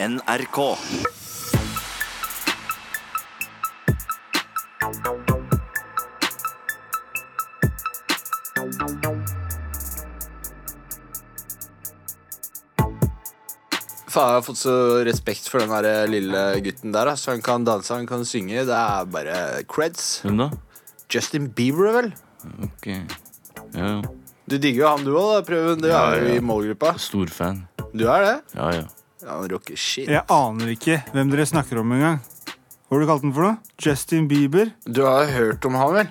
NRK. Faen, jeg har fått så respekt for den der lille gutten der. Altså. Han kan danse, han kan synge. Det er bare creds. Hvem da? Justin Bieber, vel? Ok. Ja, ja. Du digger jo han du òg, Prøven. Du Ja, er jo i målgruppa. storfan. Du er det? Ja, ja. Han rocker shit. Jeg aner ikke hvem dere snakker om engang. Hva har du kalt den for noe? Justin Bieber? Du har hørt om han, vel?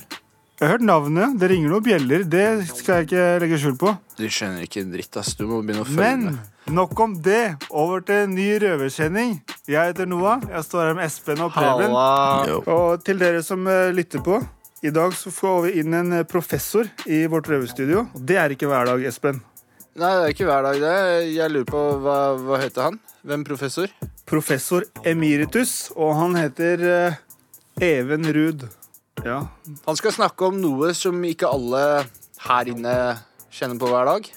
Jeg har hørt navnet. Det ringer noen bjeller. Det skal jeg ikke legge skjul på. Du skjønner ikke en dritt, ass. Du må begynne å følge Men med. nok om det. Over til en ny røverkjenning. Jeg heter Noah. Jeg står her med Espen og Preben. Halla. Og til dere som eh, lytter på. I dag så får vi inn en eh, professor i vårt røverstudio. Og det er ikke hver dag, Espen. Nei, det er ikke hver dag, det. Jeg lurer på hva, hva heter han? Hvem professor? Professor emeritus, og han heter eh, Even Ruud. Ja. Han skal snakke om noe som ikke alle her inne kjenner på hver dag.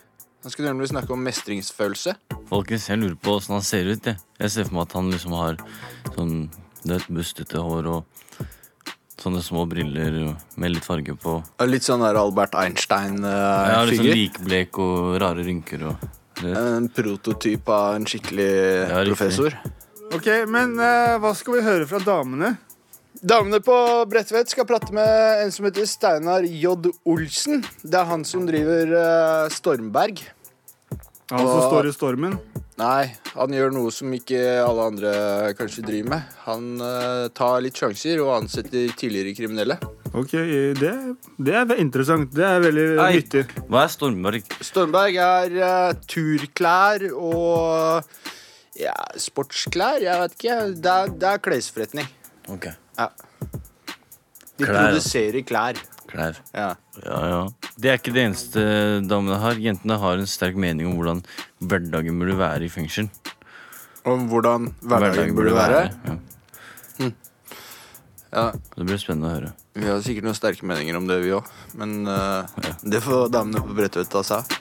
Han skal nemlig snakke om mestringsfølelse. Folkens, jeg lurer på åssen han ser ut. Jeg. jeg ser for meg at han liksom har sånn dødt, bustete hår og sånne små briller med litt farge på. Litt sånn der Albert Ja, litt sånn likblek og rare rynker og en prototyp av en skikkelig Ja, professor. Ok, men uh, hva skal vi høre fra damene? Damene på Bredtvet skal prate med en som heter Steinar J. Olsen. Det er han som driver uh, Stormberg. Han som står i stormen. Nei, han gjør noe som ikke alle andre kanskje driver med. Han uh, tar litt sjanser og ansetter tidligere kriminelle. Ok, det, det er interessant. Det er veldig Nei. nyttig. Hva er Stormberg? Stormberg er uh, turklær og ja, sportsklær. Jeg vet ikke. Det er, det er klesforretning. Ok. Ja. De Klær, ja. produserer klær. Klær. Ja. Ja, ja. Det er ikke det eneste damene har. Jentene har en sterk mening om hvordan hverdagen burde være i fengsel. Om hvordan hverdagen burde være. Ja. Ja, Det blir spennende å høre. Vi har sikkert noen sterke meninger om det, vi òg. Men eh, det får damene på Bredtvet ta seg av.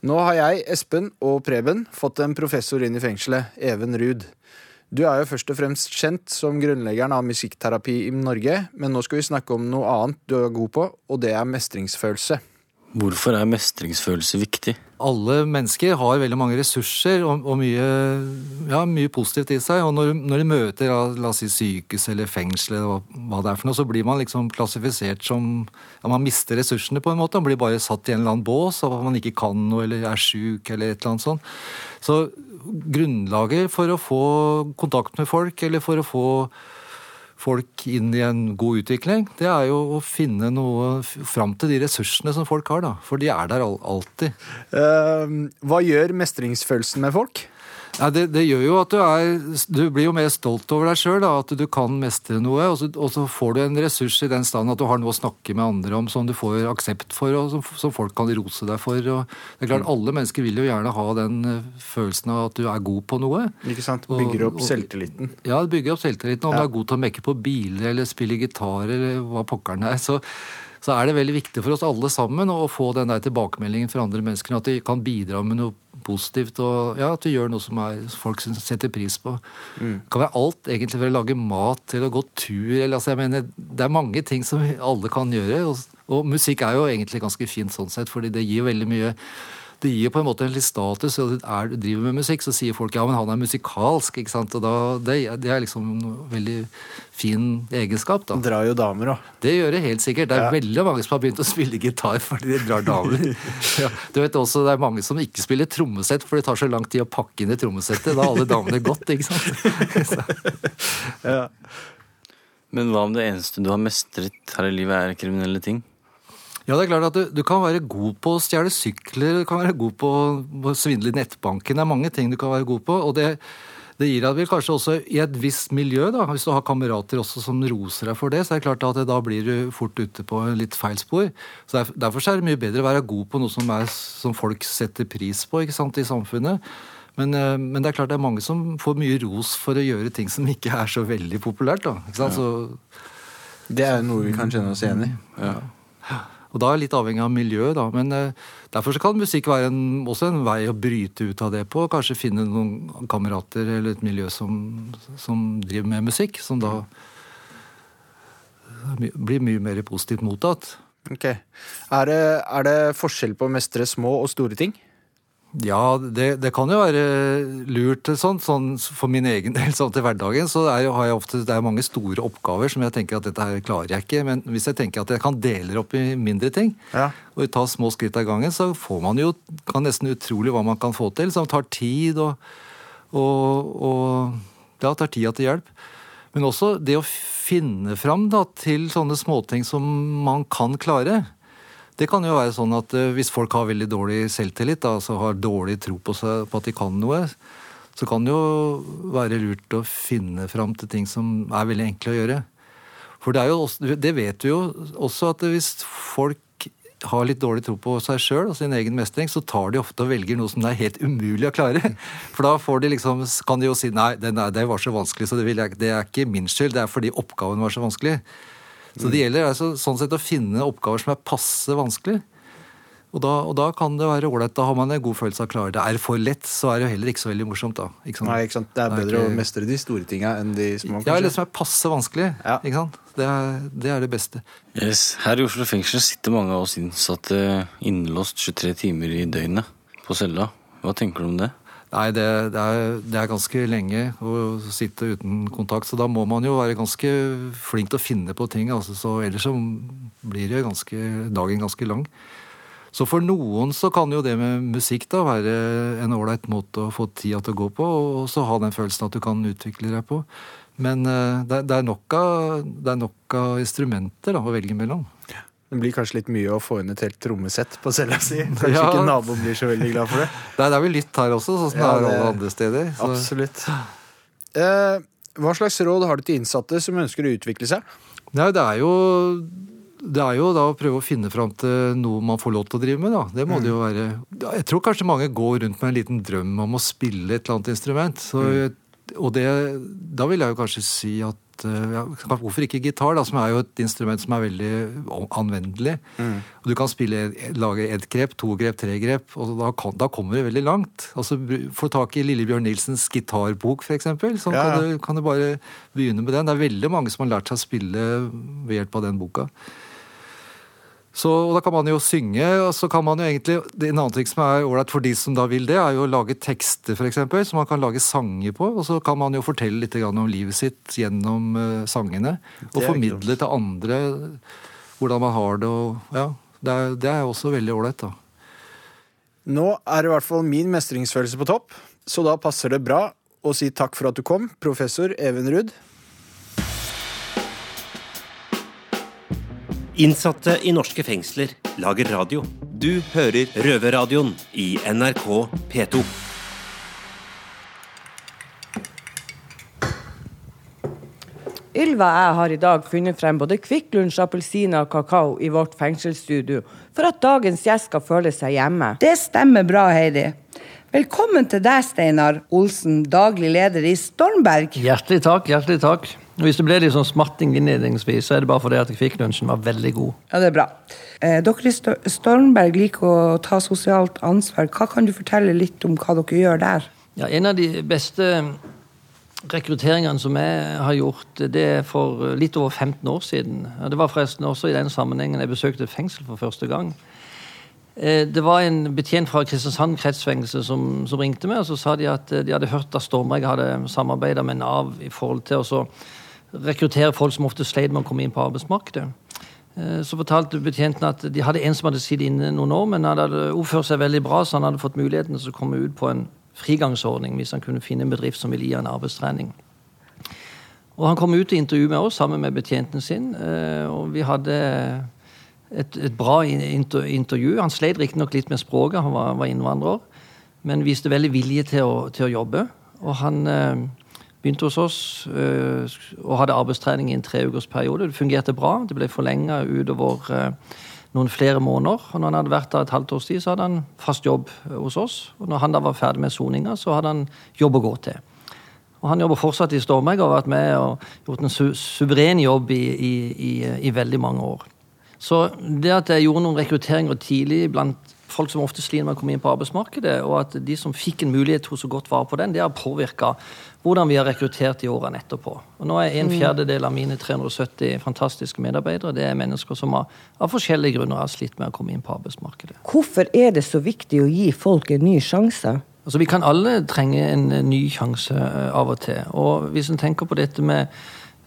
Nå har jeg, Espen og Preben fått en professor inn i fengselet, Even Ruud. Du er jo først og fremst kjent som grunnleggeren av musikkterapi i Norge, men nå skal vi snakke om noe annet du er god på, og det er mestringsfølelse. Hvorfor er mestringsfølelse viktig? alle mennesker har veldig mange ressurser og, og mye, ja, mye positivt i seg. Og når, når de møter la oss si sykehus eller fengsel, eller hva, hva det er for noe, så blir man liksom klassifisert som ja, Man mister ressursene på en måte. Man blir bare satt i en eller annen bås av at man ikke kan noe eller er sjuk eller et eller annet sånt. Så grunnlaget for å få kontakt med folk, eller for å få folk inn i en god utvikling, det er jo å finne noe fram til de ressursene som folk har, da. For de er der alltid. Uh, hva gjør mestringsfølelsen med folk? Ja, det, det gjør jo at du er Du blir jo mer stolt over deg sjøl, at du kan mestre noe. Og så, og så får du en ressurs i den stand at du har noe å snakke med andre om som du får aksept for, og som, som folk kan rose deg for. Og det er klart, Alle mennesker vil jo gjerne ha den eh, følelsen av at du er god på noe. Ikke sant? Bygger opp og- selvtilliten. Ja, det bygger opp selvtilliten. Om du er god til å mekke på biler eller spille gitar eller hva pokkeren er, så, så er det veldig viktig for oss alle sammen å få den der tilbakemeldingen fra andre mennesker. At de kan bidra med noe positivt, og ja, at du gjør noe som er, folk setter pris på. Det kan være alt, egentlig, fra å lage mat til å gå tur. Eller, altså, jeg mener, det er mange ting som alle kan gjøre. Og, og musikk er jo egentlig ganske fint sånn sett, fordi det gir veldig mye det gir på en måte en litt status. og er, du driver med musikk, så sier folk ja, men han er musikalsk. ikke sant? Og da, det, det er liksom en veldig fin egenskap. da. Drar jo damer òg. Det gjør det helt sikkert. Det er veldig mange som har begynt å spille gitar fordi de drar damer. ja. Du vet også Det er mange som ikke spiller trommesett, for det tar så lang tid å pakke inn i trommesettet. Da har alle damene gått, ikke sant. ja. Men hva om det eneste du har mestret her i livet, er kriminelle ting? Ja, det er klart at du, du kan være god på å stjele sykler, du kan være god på å svindle i nettbanken. Det er mange ting du kan være god på. og det det gir deg vel kanskje også i et visst miljø, da, hvis du har kamerater også som roser deg for det, så er det klart at da blir du fort ute på litt feil spor. Så Derfor er det mye bedre å være god på noe som, er, som folk setter pris på ikke sant, i samfunnet. Men, eh, men det er klart det er mange som får mye ros for å gjøre ting som ikke er så veldig populært. da. Sant? Så, Det er jo noe vi kan kjenne oss igjen i. og da er det litt avhengig av miljøet, da. Men eh, derfor kan musikk være en, også en vei å bryte ut av det på. Kanskje finne noen kamerater eller et miljø som, som driver med musikk, som da blir mye mer positivt mottatt. Ok. Er det, er det forskjell på å mestre små og store ting? Ja, det, det kan jo være lurt sånn, sånn for min egen del sånn til hverdagen. Så er har jeg ofte, det er mange store oppgaver som jeg tenker at dette her klarer jeg ikke. Men hvis jeg tenker at jeg kan dele opp i mindre ting, Ja. og ta små skritt av gangen, så får man jo kan nesten utrolig hva man kan få til. Som tar tid og, og, og ja, tar tida til hjelp. Men også det å finne fram da, til sånne småting som man kan klare. Det kan jo være sånn at eh, hvis folk har veldig dårlig selvtillit, altså har dårlig tro på, seg, på at de kan noe, så kan det jo være lurt å finne fram til ting som er veldig enkle å gjøre. For det, også, det vet vi jo også at hvis folk har litt dårlig tro på seg sjøl og sin egen mestring, så tar de ofte og velger noe som det er helt umulig å klare. For da de liksom, kan de jo si nei, det, var så vanskelig, så det, jeg, det er ikke min skyld, det er fordi oppgaven var så vanskelig. Så det gjelder altså, sånn sett å finne oppgaver som er passe vanskelig. Og da, og da kan det være ålreit. Da har man en god følelse av å klare det. Er det for lett, så er det jo heller ikke så veldig morsomt, da. Ikke sant? Nei, ikke sant? Det er Det er bedre å mestre de store tinga enn de små. Ja, kanskje? eller som er passe vanskelig. Ja. Ikke sant? Det er, det er det beste. Yes. Her i Oslo fengsel sitter mange av oss innsatte innelåst 23 timer i døgnet på cella. Hva tenker du om det? Nei, det, det, er, det er ganske lenge å sitte uten kontakt, så da må man jo være ganske flink til å finne på ting. Altså, så ellers så blir ganske, dagen ganske lang. Så for noen så kan jo det med musikk da være en ålreit måte å få tida til å gå på, og så ha den følelsen at du kan utvikle deg på. Men eh, det, er- nok av, det er nok av instrumenter da, å velge mellom. Det blir kanskje litt mye å få inn et helt trommesett på cella si. Kanskje Ja. ikke naboen blir så veldig glad for det. Er, det er vel litt her også, sånn som Ja, det er alle andre steder. Så. Absolutt. Eh, hva slags råd har du til innsatte som ønsker å utvikle seg? Nei, det er jo det er jo da å prøve å finne fram til noe man får lov til å drive med, da. Det må det jo være. Jeg tror kanskje mange går rundt med en liten drøm om å spille et eller annet instrument. Så, Og det, da vil jeg jo kanskje si at eh, ja, Hvorfor ikke gitar, da, som er jo et instrument som er veldig anvendelig. Og Du kan spille, lage ett grep, to grep, tre grep, og da, kan, da kommer du veldig langt. Altså, Få tak i Lillebjørn Nilsens gitarbok, f.eks. Så Ja, ja. kan, du, kan du bare begynne med den. Det er veldig mange som har lært seg å spille ved hjelp av den boka. Så, og Da kan man jo synge, og så kan man jo egentlig En annen ting som er ålreit for de som da vil det, er jo å lage tekster, f.eks., som man kan lage sanger på. Og så kan man jo fortelle litt om livet sitt gjennom eh, sangene. Og formidle til andre hvordan man har det. og ja, Det er, det er også veldig ålreit, da. Nå er i hvert fall min mestringsfølelse på topp, så da passer det bra å si takk for at du kom, professor Even Ruud. Innsatte i norske fengsler lager radio. Du hører Røverradioen i NRK P2. Ylva og jeg har i dag funnet frem både Kvikk Lunsj, appelsiner og kakao i vårt fengselsstudio, for at dagens gjest skal føle seg hjemme. Det stemmer bra, Heidi. Velkommen til deg, Steinar Olsen, daglig leder i Stormberg. Hjertelig takk. hjertelig takk. Hvis det ble litt sånn smatting innledningsvis, så er det bare fordi at fikk lunsjen var veldig god. Ja, det er bra. Eh, dere i Stormberg liker å ta sosialt ansvar. Hva kan du fortelle litt om hva dere gjør der? Ja, En av de beste rekrutteringene som jeg har gjort, det er for litt over 15 år siden. Det var forresten også i den sammenhengen jeg besøkte et fengsel for første gang. Eh, Det var en betjent fra Kristiansand kretsfengsel som, som ringte meg, og så sa de at eh, de hadde hørt at Stormberg hadde samarbeida med Nav i forhold til å rekruttere folk som ofte sleit med å komme inn på arbeidsmarkedet. Eh, Så fortalte betjenten at de hadde en som hadde sittet inne noen år, men han hadde oppført seg veldig bra, så han hadde fått muligheten til å komme ut på en frigangsordning hvis han kunne finne en bedrift som ville gi han arbeidstrening. Og Han kom ut til intervju med oss sammen med betjenten sin, og vi hadde et, et bra inter, intervju. Han sleit riktignok litt med språket, han var, var innvandrer, men viste veldig vilje til å, til å jobbe. Og han eh, begynte hos oss eh, og hadde arbeidstrening i en treukersperiode. Det fungerte bra. Det ble forlenga utover eh, noen flere måneder. Og når han hadde vært der et halvt års tid, så hadde han fast jobb hos oss. Og når han da var ferdig med soninga, så hadde han jobb å gå til. Og han jobber fortsatt i Stormberg og har vært med og gjort en su suveren jobb i, i, i, i veldig mange år. Så det at jeg gjorde noen rekrutteringer tidlig blant folk som ofte sliter med å komme inn på arbeidsmarkedet, og at de som fikk en mulighet tok så godt vare på den, det har påvirka hvordan vi har rekruttert i årene etterpå. Og nå er en fjerdedel av mine 370 fantastiske medarbeidere det er mennesker som har, av forskjellige grunner har slitt med å komme inn på arbeidsmarkedet. Hvorfor er det så viktig å gi folk en ny sjanse? Altså, Vi kan alle trenge en ny sjanse eh, av og til. Og hvis en tenker på dette med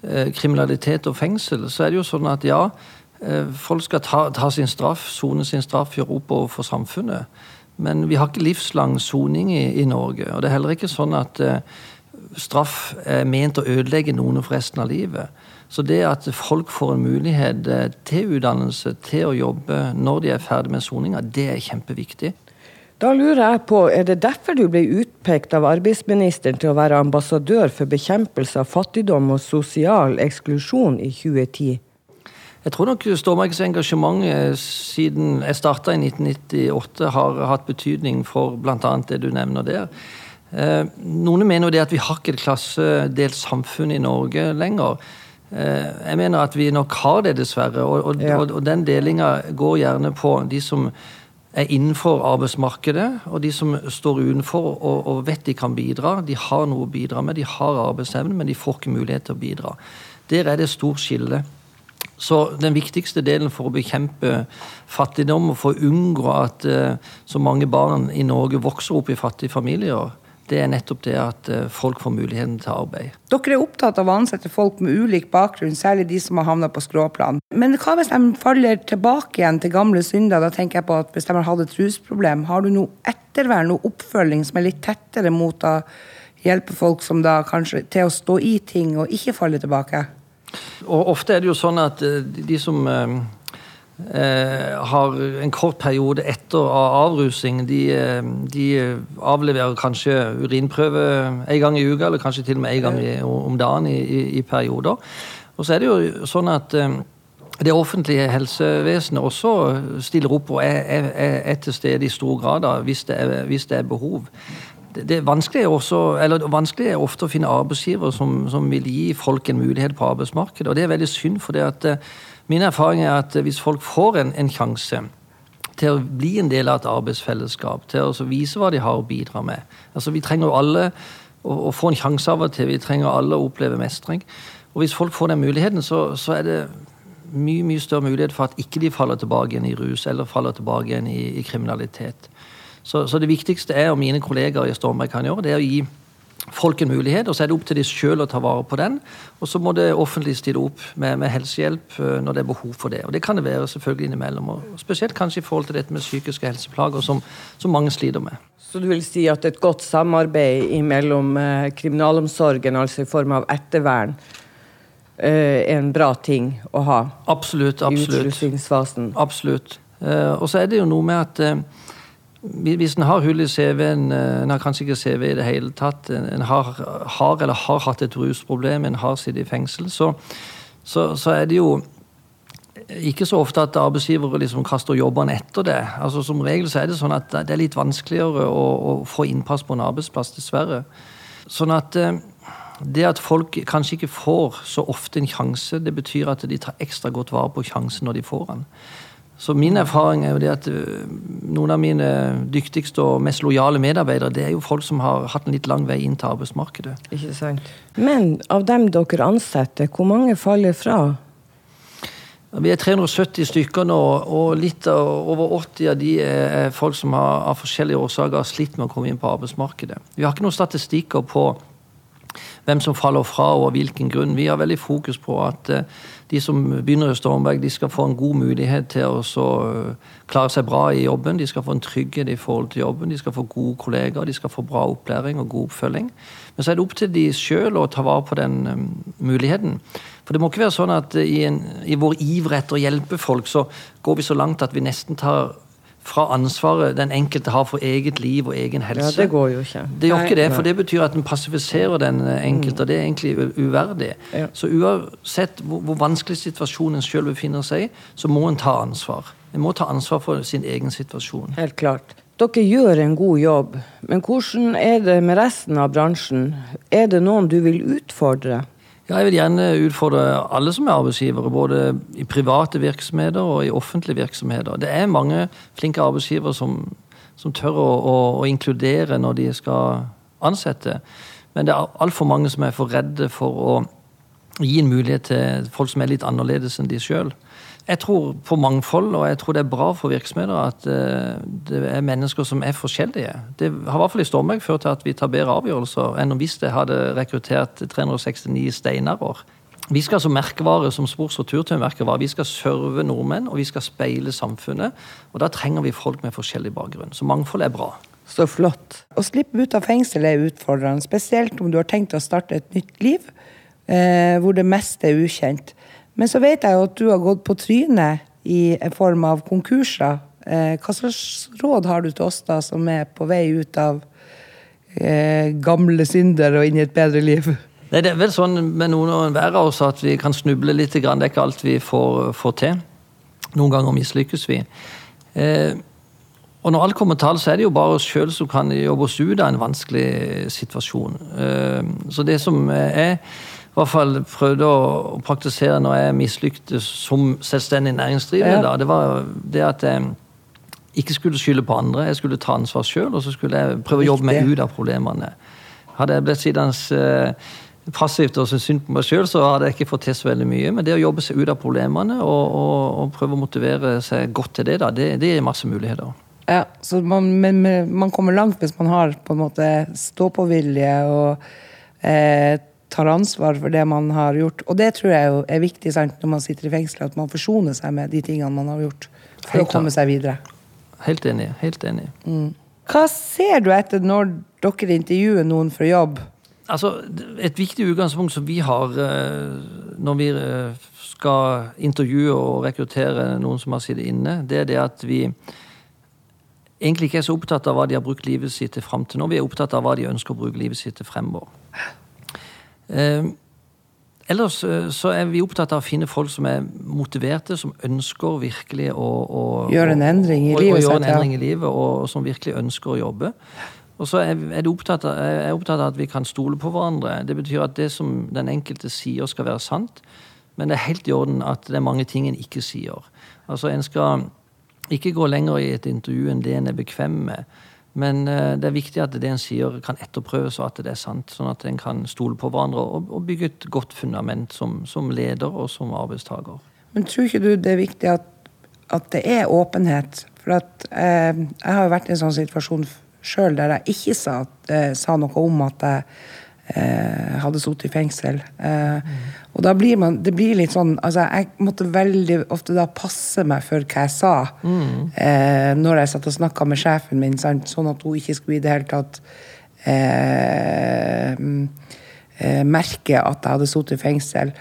eh, kriminalitet og fengsel, så er det jo sånn at ja, eh, folk skal ta, ta sin straff, sone sin straff, gjøre opp overfor samfunnet. Men vi har ikke livslang soning i, i Norge. Og det er heller ikke sånn at eh, straff er ment å ødelegge noen for resten av livet. Så det at folk får en mulighet eh, til utdannelse, til å jobbe når de er ferdig med soninga, det er kjempeviktig. Da lurer jeg på, Er det derfor du ble utpekt av arbeidsministeren til å være ambassadør for bekjempelse av fattigdom og sosial eksklusjon i 2010? Jeg tror nok Stormarkets engasjement eh, siden jeg starta i 1998 har hatt betydning for bl.a. det du nevner der. Eh, noen mener jo det at vi har ikke et klassedelt samfunn i Norge lenger. Eh, jeg mener at vi nok har det, dessverre. Og, og, Ja. og, og den delinga går gjerne på de som er innenfor arbeidsmarkedet, og de som står utenfor og, og vet de kan bidra. De har noe å bidra med, de har arbeidsevne, men de får ikke mulighet til å bidra. Der er det stort skille. Så den viktigste delen for å bekjempe fattigdom og for å unngå at eh, så mange barn i Norge vokser opp i fattige familier, det er nettopp det at eh, folk får muligheten til arbeid. Dere er opptatt av å ansette folk med ulik bakgrunn, særlig de som har havna på skråplan. Men hva hvis de faller tilbake igjen til gamle synder? Da tenker jeg på at Hvis de har hatt et rusproblem, har du noe ettervern, noe oppfølging som er litt tettere mot å hjelpe folk som da kanskje til å stå i ting og ikke falle tilbake? Og ofte er det jo sånn at eh, de som eh, eh, har en kort periode etter avrusing, de, eh, de avleverer kanskje urinprøve en gang i uka, eller kanskje til og med en gang i, om dagen i, i, i perioder. Og så er det jo sånn at eh, det offentlige helsevesenet også stiller opp og er, er- er til stede i stor grad da, hvis, det er, hvis det er behov. Det, er vanskelig, også, vanskelig er ofte å finne arbeidsgivere som, som vil gi folk en mulighet på arbeidsmarkedet. Og det er veldig synd, for det at, eh, min erfaring er at eh, hvis folk får en, en sjanse til å bli en del av et arbeidsfellesskap, til å vise hva de har å bidra med Altså Vi trenger jo alle å, å få en sjanse av og til. Vi trenger alle å oppleve mestring. Og hvis folk får den muligheten, så, så er det mye mye større mulighet for at ikke de faller tilbake igjen i rus eller faller tilbake igjen i, i kriminalitet. Så, så det viktigste er, og mine kollegaer i Stormberg kan gjøre, det er å gi folk en mulighet, og så er det opp til de sjøl å ta vare på den. Og så må det offentlige stille opp med, med helsehjelp eh, når det er behov for det. Og det kan det være selvfølgelig innimellom. Og spesielt kanskje i forhold til dette med psykiske helseplager, som, som mange sliter med. Så du vil si at et godt samarbeid mellom eh, kriminalomsorgen, altså i form av ettervern, eh, er en bra ting å ha Absolutt. Absolutt. i utslutningsfasen? utrustningsfasen? Absolutt. Og så er det jo noe med at hvis en har hull i CV-en, eh, en har kanskje ikke CV i det hele tatt, en har, har eller har hatt et rusproblem, en har sittet i fengsel, så, så, så er det jo ikke så ofte at arbeidsgivere liksom kaster jobbene etter det. Altså Som regel så er det sånn at det er litt vanskeligere å, å få innpass på en arbeidsplass, dessverre. Sånn at eh, det at folk kanskje ikke får så ofte en sjanse, det betyr at de tar ekstra godt vare på sjansen når de får den. Så min erfaring er jo det at øh, noen av mine dyktigste og mest lojale medarbeidere, det er jo folk som har hatt en litt lang vei inn til arbeidsmarkedet. Ikke sant? Men av dem dere ansetter, hvor mange faller fra? Vi er 370 stykker nå, og litt over 80 av de er folk som har, av forskjellige årsaker har slitt med å komme inn på arbeidsmarkedet. Vi har ikke noen statistikker på hvem som faller fra og av hvilken grunn. Vi har veldig fokus på at eh, de som begynner i Stormberg, de skal få en god mulighet til å eh, klare seg bra i jobben. De skal få en trygghet i forhold til jobben, de skal få gode kollegaer, de skal få bra opplæring og god oppfølging. Men så er det opp til de sjøl å ta vare på den um, muligheten. For det må ikke være sånn at i, en, i vår iver etter å hjelpe folk, så går vi så langt at vi nesten tar fra ansvaret den enkelte har for eget liv og egen helse. Ja, det går jo ikke. Det gjør ikke det, for det betyr at en passifiserer den enkelte, og det er egentlig uverdig. Ja. Så uansett hvor, hvor vanskelig situasjonen en sjøl befinner seg i, så må en ta ansvar. En må ta ansvar for sin egen situasjon. Helt klart. Dere gjør en god jobb, men hvordan er det med resten av bransjen? Er det noen du vil utfordre? Ja, jeg vil gjerne utfordre alle som er arbeidsgivere, både i private virksomheter og i offentlige virksomheter. Det er mange flinke arbeidsgivere som, som tør å, å, å inkludere når de skal ansette. Men det er altfor mange som er for redde for å gi en mulighet til folk som er litt annerledes enn de sjøl. Jeg tror på mangfold, og jeg tror det er bra for virksomheter at uh, det er mennesker som er forskjellige. Det har i hvert fall i Stormberg ført til at vi tar bedre avgjørelser enn om hvis det hadde rekruttert 369 steinarer. Vi skal som merkevare, som sports- og turturnmerkevare, vi skal serve nordmenn, og vi skal speile samfunnet. Og da trenger vi folk med forskjellig bakgrunn. Så mangfold er bra. Så flott. Å slippe ut av fengsel er utfordrende, spesielt om du har tenkt å starte et nytt liv eh, hvor det meste er ukjent. Men så vet jeg jo at du har gått på trynet i form av konkurser. Eh, hva slags råd har du til oss da som er på vei ut av eh, gamle synder og inn i et bedre liv? Nei, Det er vel sånn med noen og enhver av oss at vi kan snuble litt. Det er ikke alt vi får, får til. Noen ganger mislykkes vi. Eh, og når alt kommer til alt, så er det jo bare oss sjøl som kan jobbe oss ut av en vanskelig situasjon. Eh, så det som jeg i hvert fall prøvde å praktisere når jeg mislyktes som selvstendig næringsdrivende, Ja. da, det var det at jeg ikke skulle skylde på andre. Jeg skulle ta ansvar sjøl, og så skulle jeg prøve å jobbe meg ut av problemene. Hadde jeg blitt sittende eh, passivt og syntes synd på meg sjøl, så hadde jeg ikke fått til så veldig mye. Men det å jobbe seg ut av problemene og, og, og prøve å motivere seg godt til det, da, det, det gir masse muligheter. Ja, så man, men, men man kommer langt hvis man har på en måte stå-på-vilje og eh, tar ansvar for det man har gjort. Og det tror jeg jo er viktig sant, når man sitter i fengsel, at man forsoner seg med de tingene man har gjort. For Helt å komme seg videre. Helt enig. Helt enig. Hva ser du etter når dere intervjuer noen for jobb? Altså, Et viktig utgangspunkt som vi har eh, når vi eh, skal intervjue og rekruttere noen som har sittet inne, det er det at vi egentlig ikke er så opptatt av hva de har brukt livet sitt til fram til nå. Vi er opptatt av hva de ønsker å bruke livet sitt til fremover. Eh, ellers eh, så er vi opptatt av å finne folk som er motiverte, som ønsker virkelig å, å Gjøre en endring i livet gjøre sitt, en endring i livet, og, og som virkelig ønsker å jobbe. Og så er, er, opptatt av, er jeg opptatt av at vi kan stole på hverandre. Det betyr at det som den enkelte sier, skal være sant. Men det er helt i orden at det er mange ting en ikke sier. Altså En skal ikke gå lenger i et intervju enn det en er bekvem med. Men eh, det er viktig at det en sier, kan etterprøves, og at det er sant. Sånn at en kan stole på hverandre og, og bygge et godt fundament som, som leder og som arbeidstaker. Men tror ikke du det er viktig at, at det er åpenhet? For at eh, jeg har jo vært i en sånn situasjon sjøl der jeg ikke sa, eh, sa noe om at jeg eh, hadde sittet i fengsel. Eh, Og da blir man Det blir litt sånn Altså, jeg måtte veldig ofte da passe meg for hva jeg sa eh, når jeg satt og snakka med sjefen min, sant? sånn at hun ikke skulle i det hele tatt eh, mm, eh, merke at jeg hadde sittet i fengsel.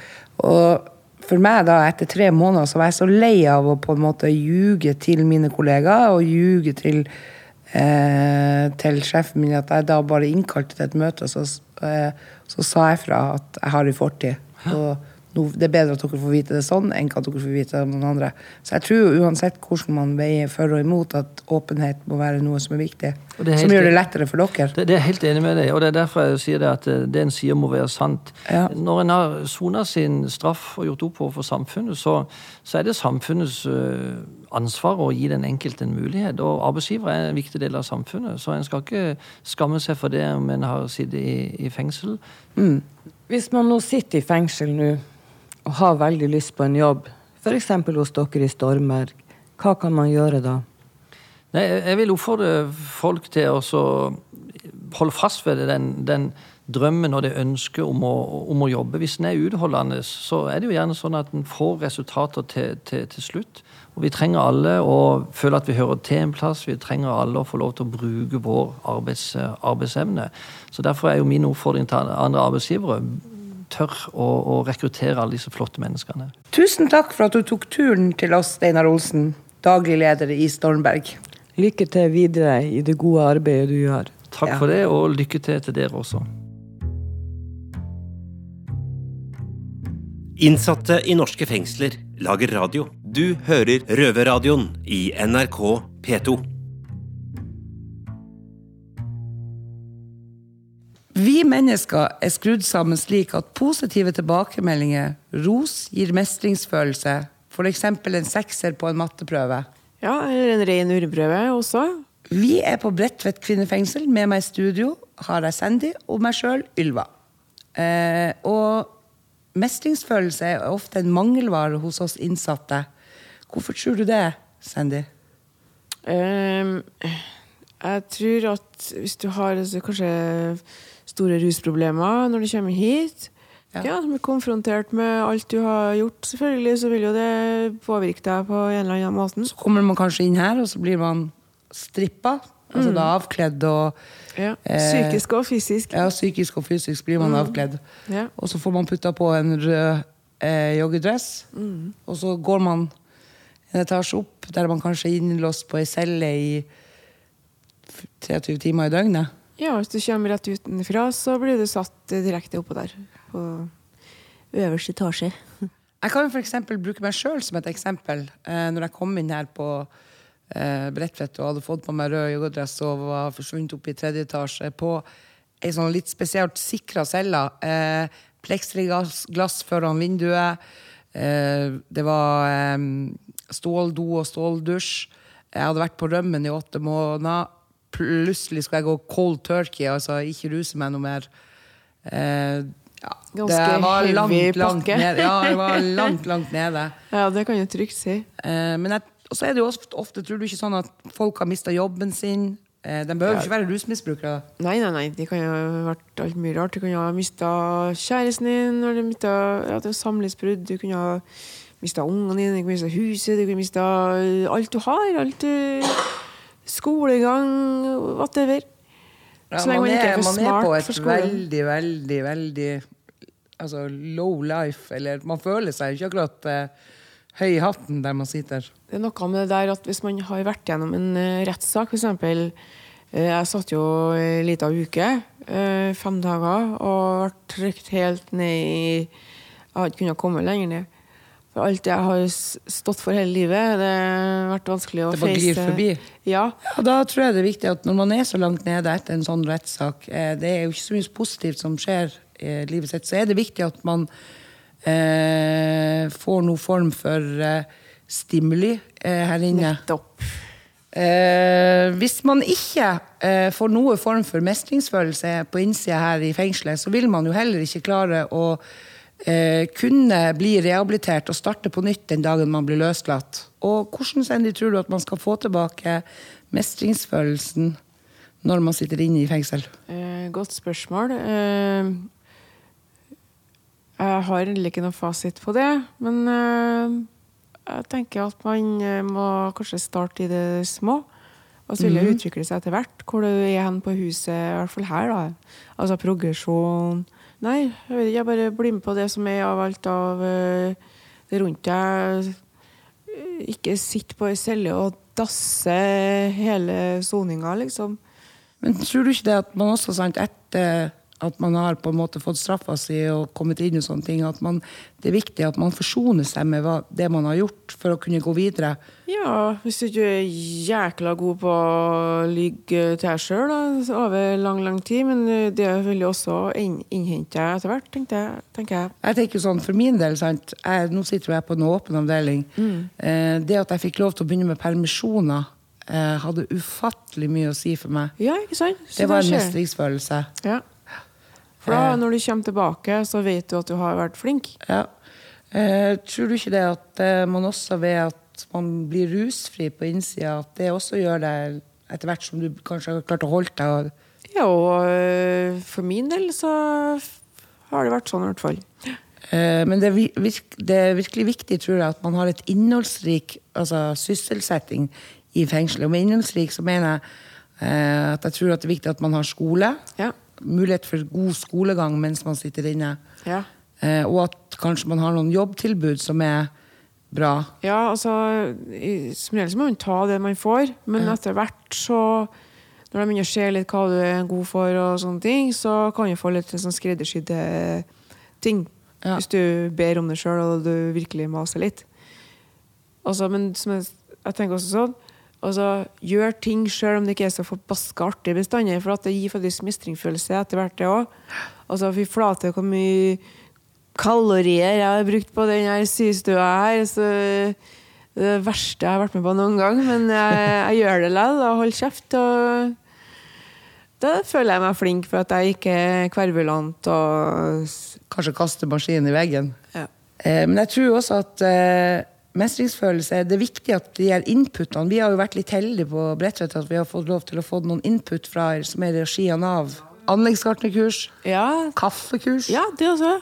Og for meg da, etter tre måneder, så var jeg så lei av å på en måte ljuge til mine kollegaer og ljuge til, eh, til sjefen min at jeg da bare innkalte til et møte, og så, eh, så sa jeg fra at jeg har en fortid. Og det er bedre at dere får vite det sånn enn at dere får vite det om noen andre. Så jeg tror uansett hvordan man veier for og imot, at åpenhet må være noe som er viktig. Er som gjør det lettere for dere. Det, det er helt enig med deg, og det er derfor jeg sier det at eh, det en sier må være sant. Ja. Når en har sona sin straff og gjort opp overfor samfunnet, så, så er det samfunnets eh, ansvar å gi den enkelte en mulighet. Og arbeidsgiver er en viktig del av samfunnet, så en skal ikke skamme seg for det om en har sittet i, i fengsel. Hvis man nå sitter i fengsel nå og har veldig lyst på en jobb, f.eks. hos dere i Stormberg, hva kan man gjøre da? Nei, jeg vil oppfordre folk til å holde fast ved den, den drømmen og det ønsket om å, om å jobbe. Hvis en er utholdende, så er det jo gjerne sånn at en får resultater til, til, til slutt. Og vi trenger alle å føle at vi hører til en plass. Vi trenger alle å få lov til å bruke vår arbeids, arbeidsevne. Så derfor er jo min oppfordring til andre arbeidsgivere tør å, å rekruttere alle disse flotte menneskene. Tusen takk for at du tok turen til oss, Steinar Olsen, daglig leder i Stormberg. Lykke til videre i det gode arbeidet du gjør. Takk Ja. for det, og lykke til til dere også. Innsatte i norske fengsler lager radio. Du hører Røverradioen i NRK P2. Vi mennesker er skrudd sammen slik at positive tilbakemeldinger, ros, gir mestringsfølelse. F.eks. en sekser på en matteprøve. Ja, eller en ren urprøve også. Vi er på Bredtvet kvinnefengsel. Med meg i studio har jeg Sandy og meg sjøl, Ylva. Eh, og mestringsfølelse er ofte en mangelvare hos oss innsatte. Hvorfor tror du det, Sandy? Um, jeg tror at hvis du har altså, kanskje store rusproblemer når du kommer hit, Ja. ja. som er konfrontert med alt du har gjort, selvfølgelig, så vil jo det påvirke deg på en eller annen måte. Så kommer man kanskje inn her, og så blir man strippa. Altså da avkledd og Ja. Eh, Psykisk og fysisk. ja, psykisk og fysisk blir man avkledd. Ja. Og så får man putta på en rød eh, joggedress. Og så går man en etasje opp, der man kanskje er innlåst på ei celle i 23 timer i døgnet. ja, hvis du kommer rett utenfra, så blir du satt direkte oppå der. På øverste etasje. Jeg kan eksempel bruke meg sjøl som et eksempel. Eh, når jeg kom inn her på eh, Bredtvet og hadde fått på meg rød joggedress og var forsvunnet opp i tredje etasje på ei sånn litt spesielt sikra celle. Eh, Pleksiglass glass foran vinduet. Eh, det var eh, ståldo og ståldusj. Jeg hadde vært på rømmen i åtte måneder. Plutselig skulle jeg gå cold turkey, altså ikke ruse meg noe mer. Eh, ja, Ganske det var heavy langt, langt pakke. ned. Ja, det var langt, langt nede. Ja, det kan jeg trygt si. Eh, men jeg, og så er det jo ofte, ofte, tror du ikke sånn at folk har mista jobben sin. Eh, de behøver ikke være rusmisbrukere. Nei, nei, nei. Det kan jo ha vært alt mye rart. Du kan jo ha mista kjæresten din, eller du mista ja, det samlivsbrudd. Du kunne ha mista ungene dine, du kunne mista huset, du kunne mista alt du har. Alt du Skolegang, whatever. Ja, Så lenge man, ikke er, for man er på et veldig, veldig, veldig altså, low life. Eller man føler seg ikke akkurat eh, høy i hatten der man sitter. Det er noe med det der at hvis man har vært gjennom en uh, rettssak, f.eks. Uh, jeg satt jo ei lita uke, eh, fem dager, og ble trykt helt ned i Jeg hadde ikke kunnet komme lenger ned. For alt jeg har stått for hele livet, det har vært vanskelig å Det bare glir forbi. Ja. ja. da tror jeg det er viktig at når man er så langt nede etter en sånn rettssak, eh, det er jo ikke så mye positivt som skjer i livet sitt, så er det viktig at man eh, får noen form for eh, stimuli eh, her inne. Nettopp. Eh, hvis man ikke eh, får noe form for mestringsfølelse på innsida her i fengselet, så vil man jo heller ikke klare å eh, kunne bli rehabilitert og starte på nytt den dagen man blir løslatt. Og hvordan Sandy, tror du at man skal få tilbake mestringsfølelsen når man sitter inne i fengsel? Eh, godt spørsmål. Eh, jeg har endelig ikke noe fasit på det, men eh, jeg tenker at man eh, må kanskje starte i det små. Og så vil det utvikle seg etter hvert, hvor du er hen på huset, i hvert fall her. da. Altså progresjon. Nei, jeg vet ikke, jeg bare blir med på det som er av alt av eh, det rundt deg. Ikke sitt på ei celle og dasse hele soninga, liksom. Men tror du ikke det at man også, sant, etter at man har på en måte fått straffa si og kommet inn i sånne ting, at man, det er viktig at man forsoner seg med hva, det man har gjort, for å kunne gå videre? Ja, hvis du ikke er jækla god på å ligge til deg sjøl over lang, lang tid, men det vil jo også innhente deg etter hvert, tenker jeg. Tenker jeg. Jeg tenker sånn, For min del, sant, jeg, nå sitter jeg på en åpen avdeling. Eh, det at jeg fikk lov til å begynne med permisjoner, eh, hadde ufattelig mye å si for meg. Ja, ikke sant? Det var en mestringsfølelse. Ja. For da, når du kommer tilbake, så vet du at du har vært flink. Ja. Eh, tror du ikke det at eh, man også ved at man blir rusfri på innsida, at det også gjør deg etter hvert som du kanskje har klart å holde deg Ja, og øh, for min del så har det vært sånn i hvert fall. Eh, Men det er, virk, det er virkelig viktig tror jeg, at man har et innholdsrik altså, sysselsetting i fengselet. Og med innholdsrik så mener jeg eh, at jeg tror at det er viktig at man har skole. Ja. Mulighet for god skolegang mens man sitter inne. Ja. Eh, og at kanskje man har noen jobbtilbud som er bra. Ja, altså i- Som regel må man ta det man får, men etter hvert så Når de begynner å se litt hva du er god for, og sånne ting, så kan du få litt sånn skreddersydde ting. Ja. Hvis du ber om det sjøl og du virkelig maser litt. Altså, men som jeg, jeg tenker også sånn altså, Gjør ting sjøl om det ikke er så forbaska artig bestandig, for at det gir faktisk mestringsfølelse etter hvert, det òg. Altså, fy flate hvor mye kalorier jeg har brukt på den her systua her. Så det er det verste jeg har vært med på noen gang, men jeg, jeg gjør det likevel og holder kjeft. og da føler jeg meg flink for at jeg ikke er kvervulant og Kanskje kaster maskinen i veggen. Ja. Eh, men jeg tror også at eh, mestringsfølelse Det er viktig at de her inputene Vi har jo vært litt heldige på Bredtvet at vi har fått lov til å få noen input fra som er i regi av Nav. Anleggsgartnerkurs, Ja, kaffekurs. ja det også.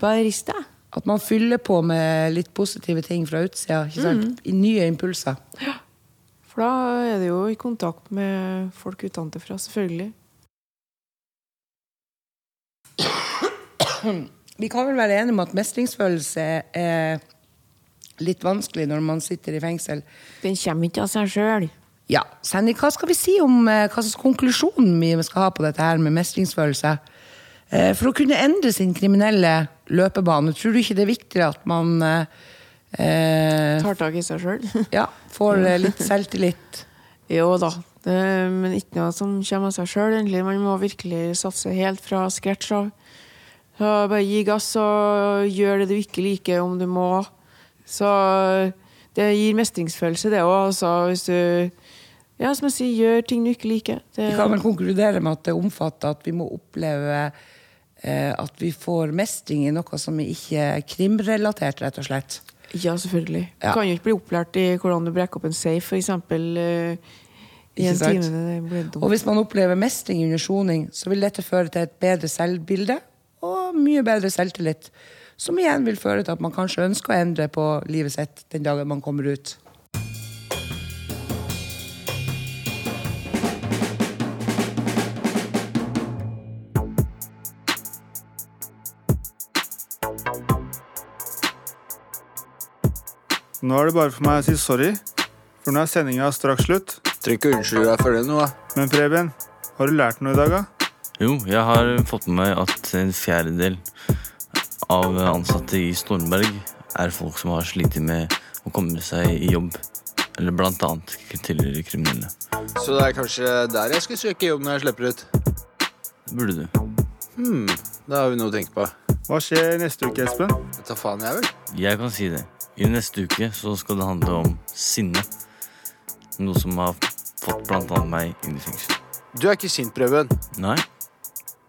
Barista. At man fyller på med litt positive ting fra utsida. I nye impulser. Ja. For da er det jo i kontakt med folk utenfra, selvfølgelig. Vi kan vel være enige om at mestringsfølelse er litt vanskelig når man sitter i fengsel. Den kommer ikke av seg sjøl. Ja, Sandy, hva skal vi si om eh, hva slags konklusjon vi skal ha på dette her med mestringsfølelse? Eh, For å kunne endre sin kriminelle løpebane, tror du ikke det er viktigere at man eh, Tar tak i seg sjøl. ja, får eh, litt selvtillit? jo da. Det, men ikke noe som kommer av seg sjøl, egentlig. Man må virkelig satse helt fra scratch av. Så bare gi gass og gjør det du ikke liker, om du må. Så det gir mestringsfølelse, det òg. Altså, hvis du Ja, som jeg sier, gjør ting du ikke liker. Det, Vi kan vel konkludere med at det omfatter at vi må oppleve eh, at vi får mestring i noe som ikke er krimrelatert, rett og slett. Ja, selvfølgelig. Ja. Du kan jo ikke bli opplært i hvordan du brekker opp en safe, eksempel. eh, I en time. Og hvis man opplever mestring under soning, så vil dette føre til et bedre selvbilde og mye bedre selvtillit. Som igjen vil føre til at man kanskje ønsker å endre på livet sitt den dagen man kommer ut. Nå er det bare for meg å si sorry, for nå er sendinga straks slutt. Trenger ikke unnskylde deg for det nå, da. Men Preben, har du lært noe i dag, da? Jo, jeg har fått med meg at en fjerdedel av ansatte i Stormberg er folk som har slitt med å komme seg i jobb. Eller blant annet tidligere kriminelle. Så det er kanskje der jeg skal søke jobb når jeg slipper ut. Det burde du. Hmm, da har vi noe å tenke på. Hva skjer neste uke, Espen? Da faen jeg vel. Jeg kan si det. I neste uke så skal det handle om sinne. Noe som har fått blant annet meg inn i fengsel. Du er ikke sint, Preben. Nei,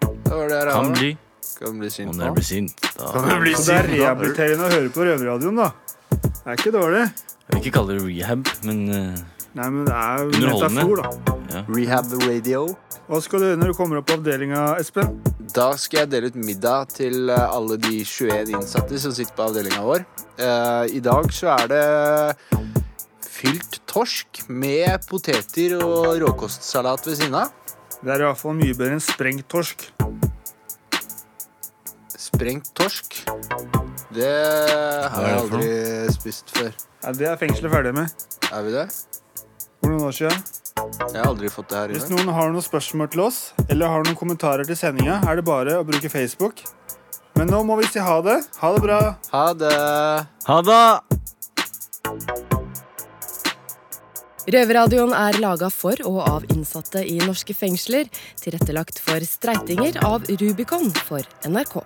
Det var det jeg kan bli. Kan bli sint når jeg blir sint, da Kan du bli Så det er sint rehabiliterende å høre på Røverradioen, da. Det er ikke dårlig. Jeg vil ikke kalle det rehab, men eh, Nei, men det er jo Underholdende. metafor, da. ja. Rehab radio. Hva skal du gjøre når du kommer opp på avdelinga, Espen? Da skal jeg dele ut middag til eh, alle de 21 innsatte som sitter på avdelinga vår. Eh, I dag så er det fylt torsk med poteter og råkostsalat ved siden av. Det er i hvert fall mye bedre enn sprengt torsk. Sprengt torsk. Det har jeg aldri spist før. Ja, det er fengselet ferdig med. Er vi det? For noen år siden. Jeg har aldri fått det her Hvis inne. noen har noen spørsmål til oss, eller har noen kommentarer til sendinga, er det bare å bruke Facebook. Men nå må vi si ha det. Ha det bra. Ha det. Ha det! Røverradioen er laga for og av innsatte i norske fengsler. Tilrettelagt for streitinger av Rubicon for NRK.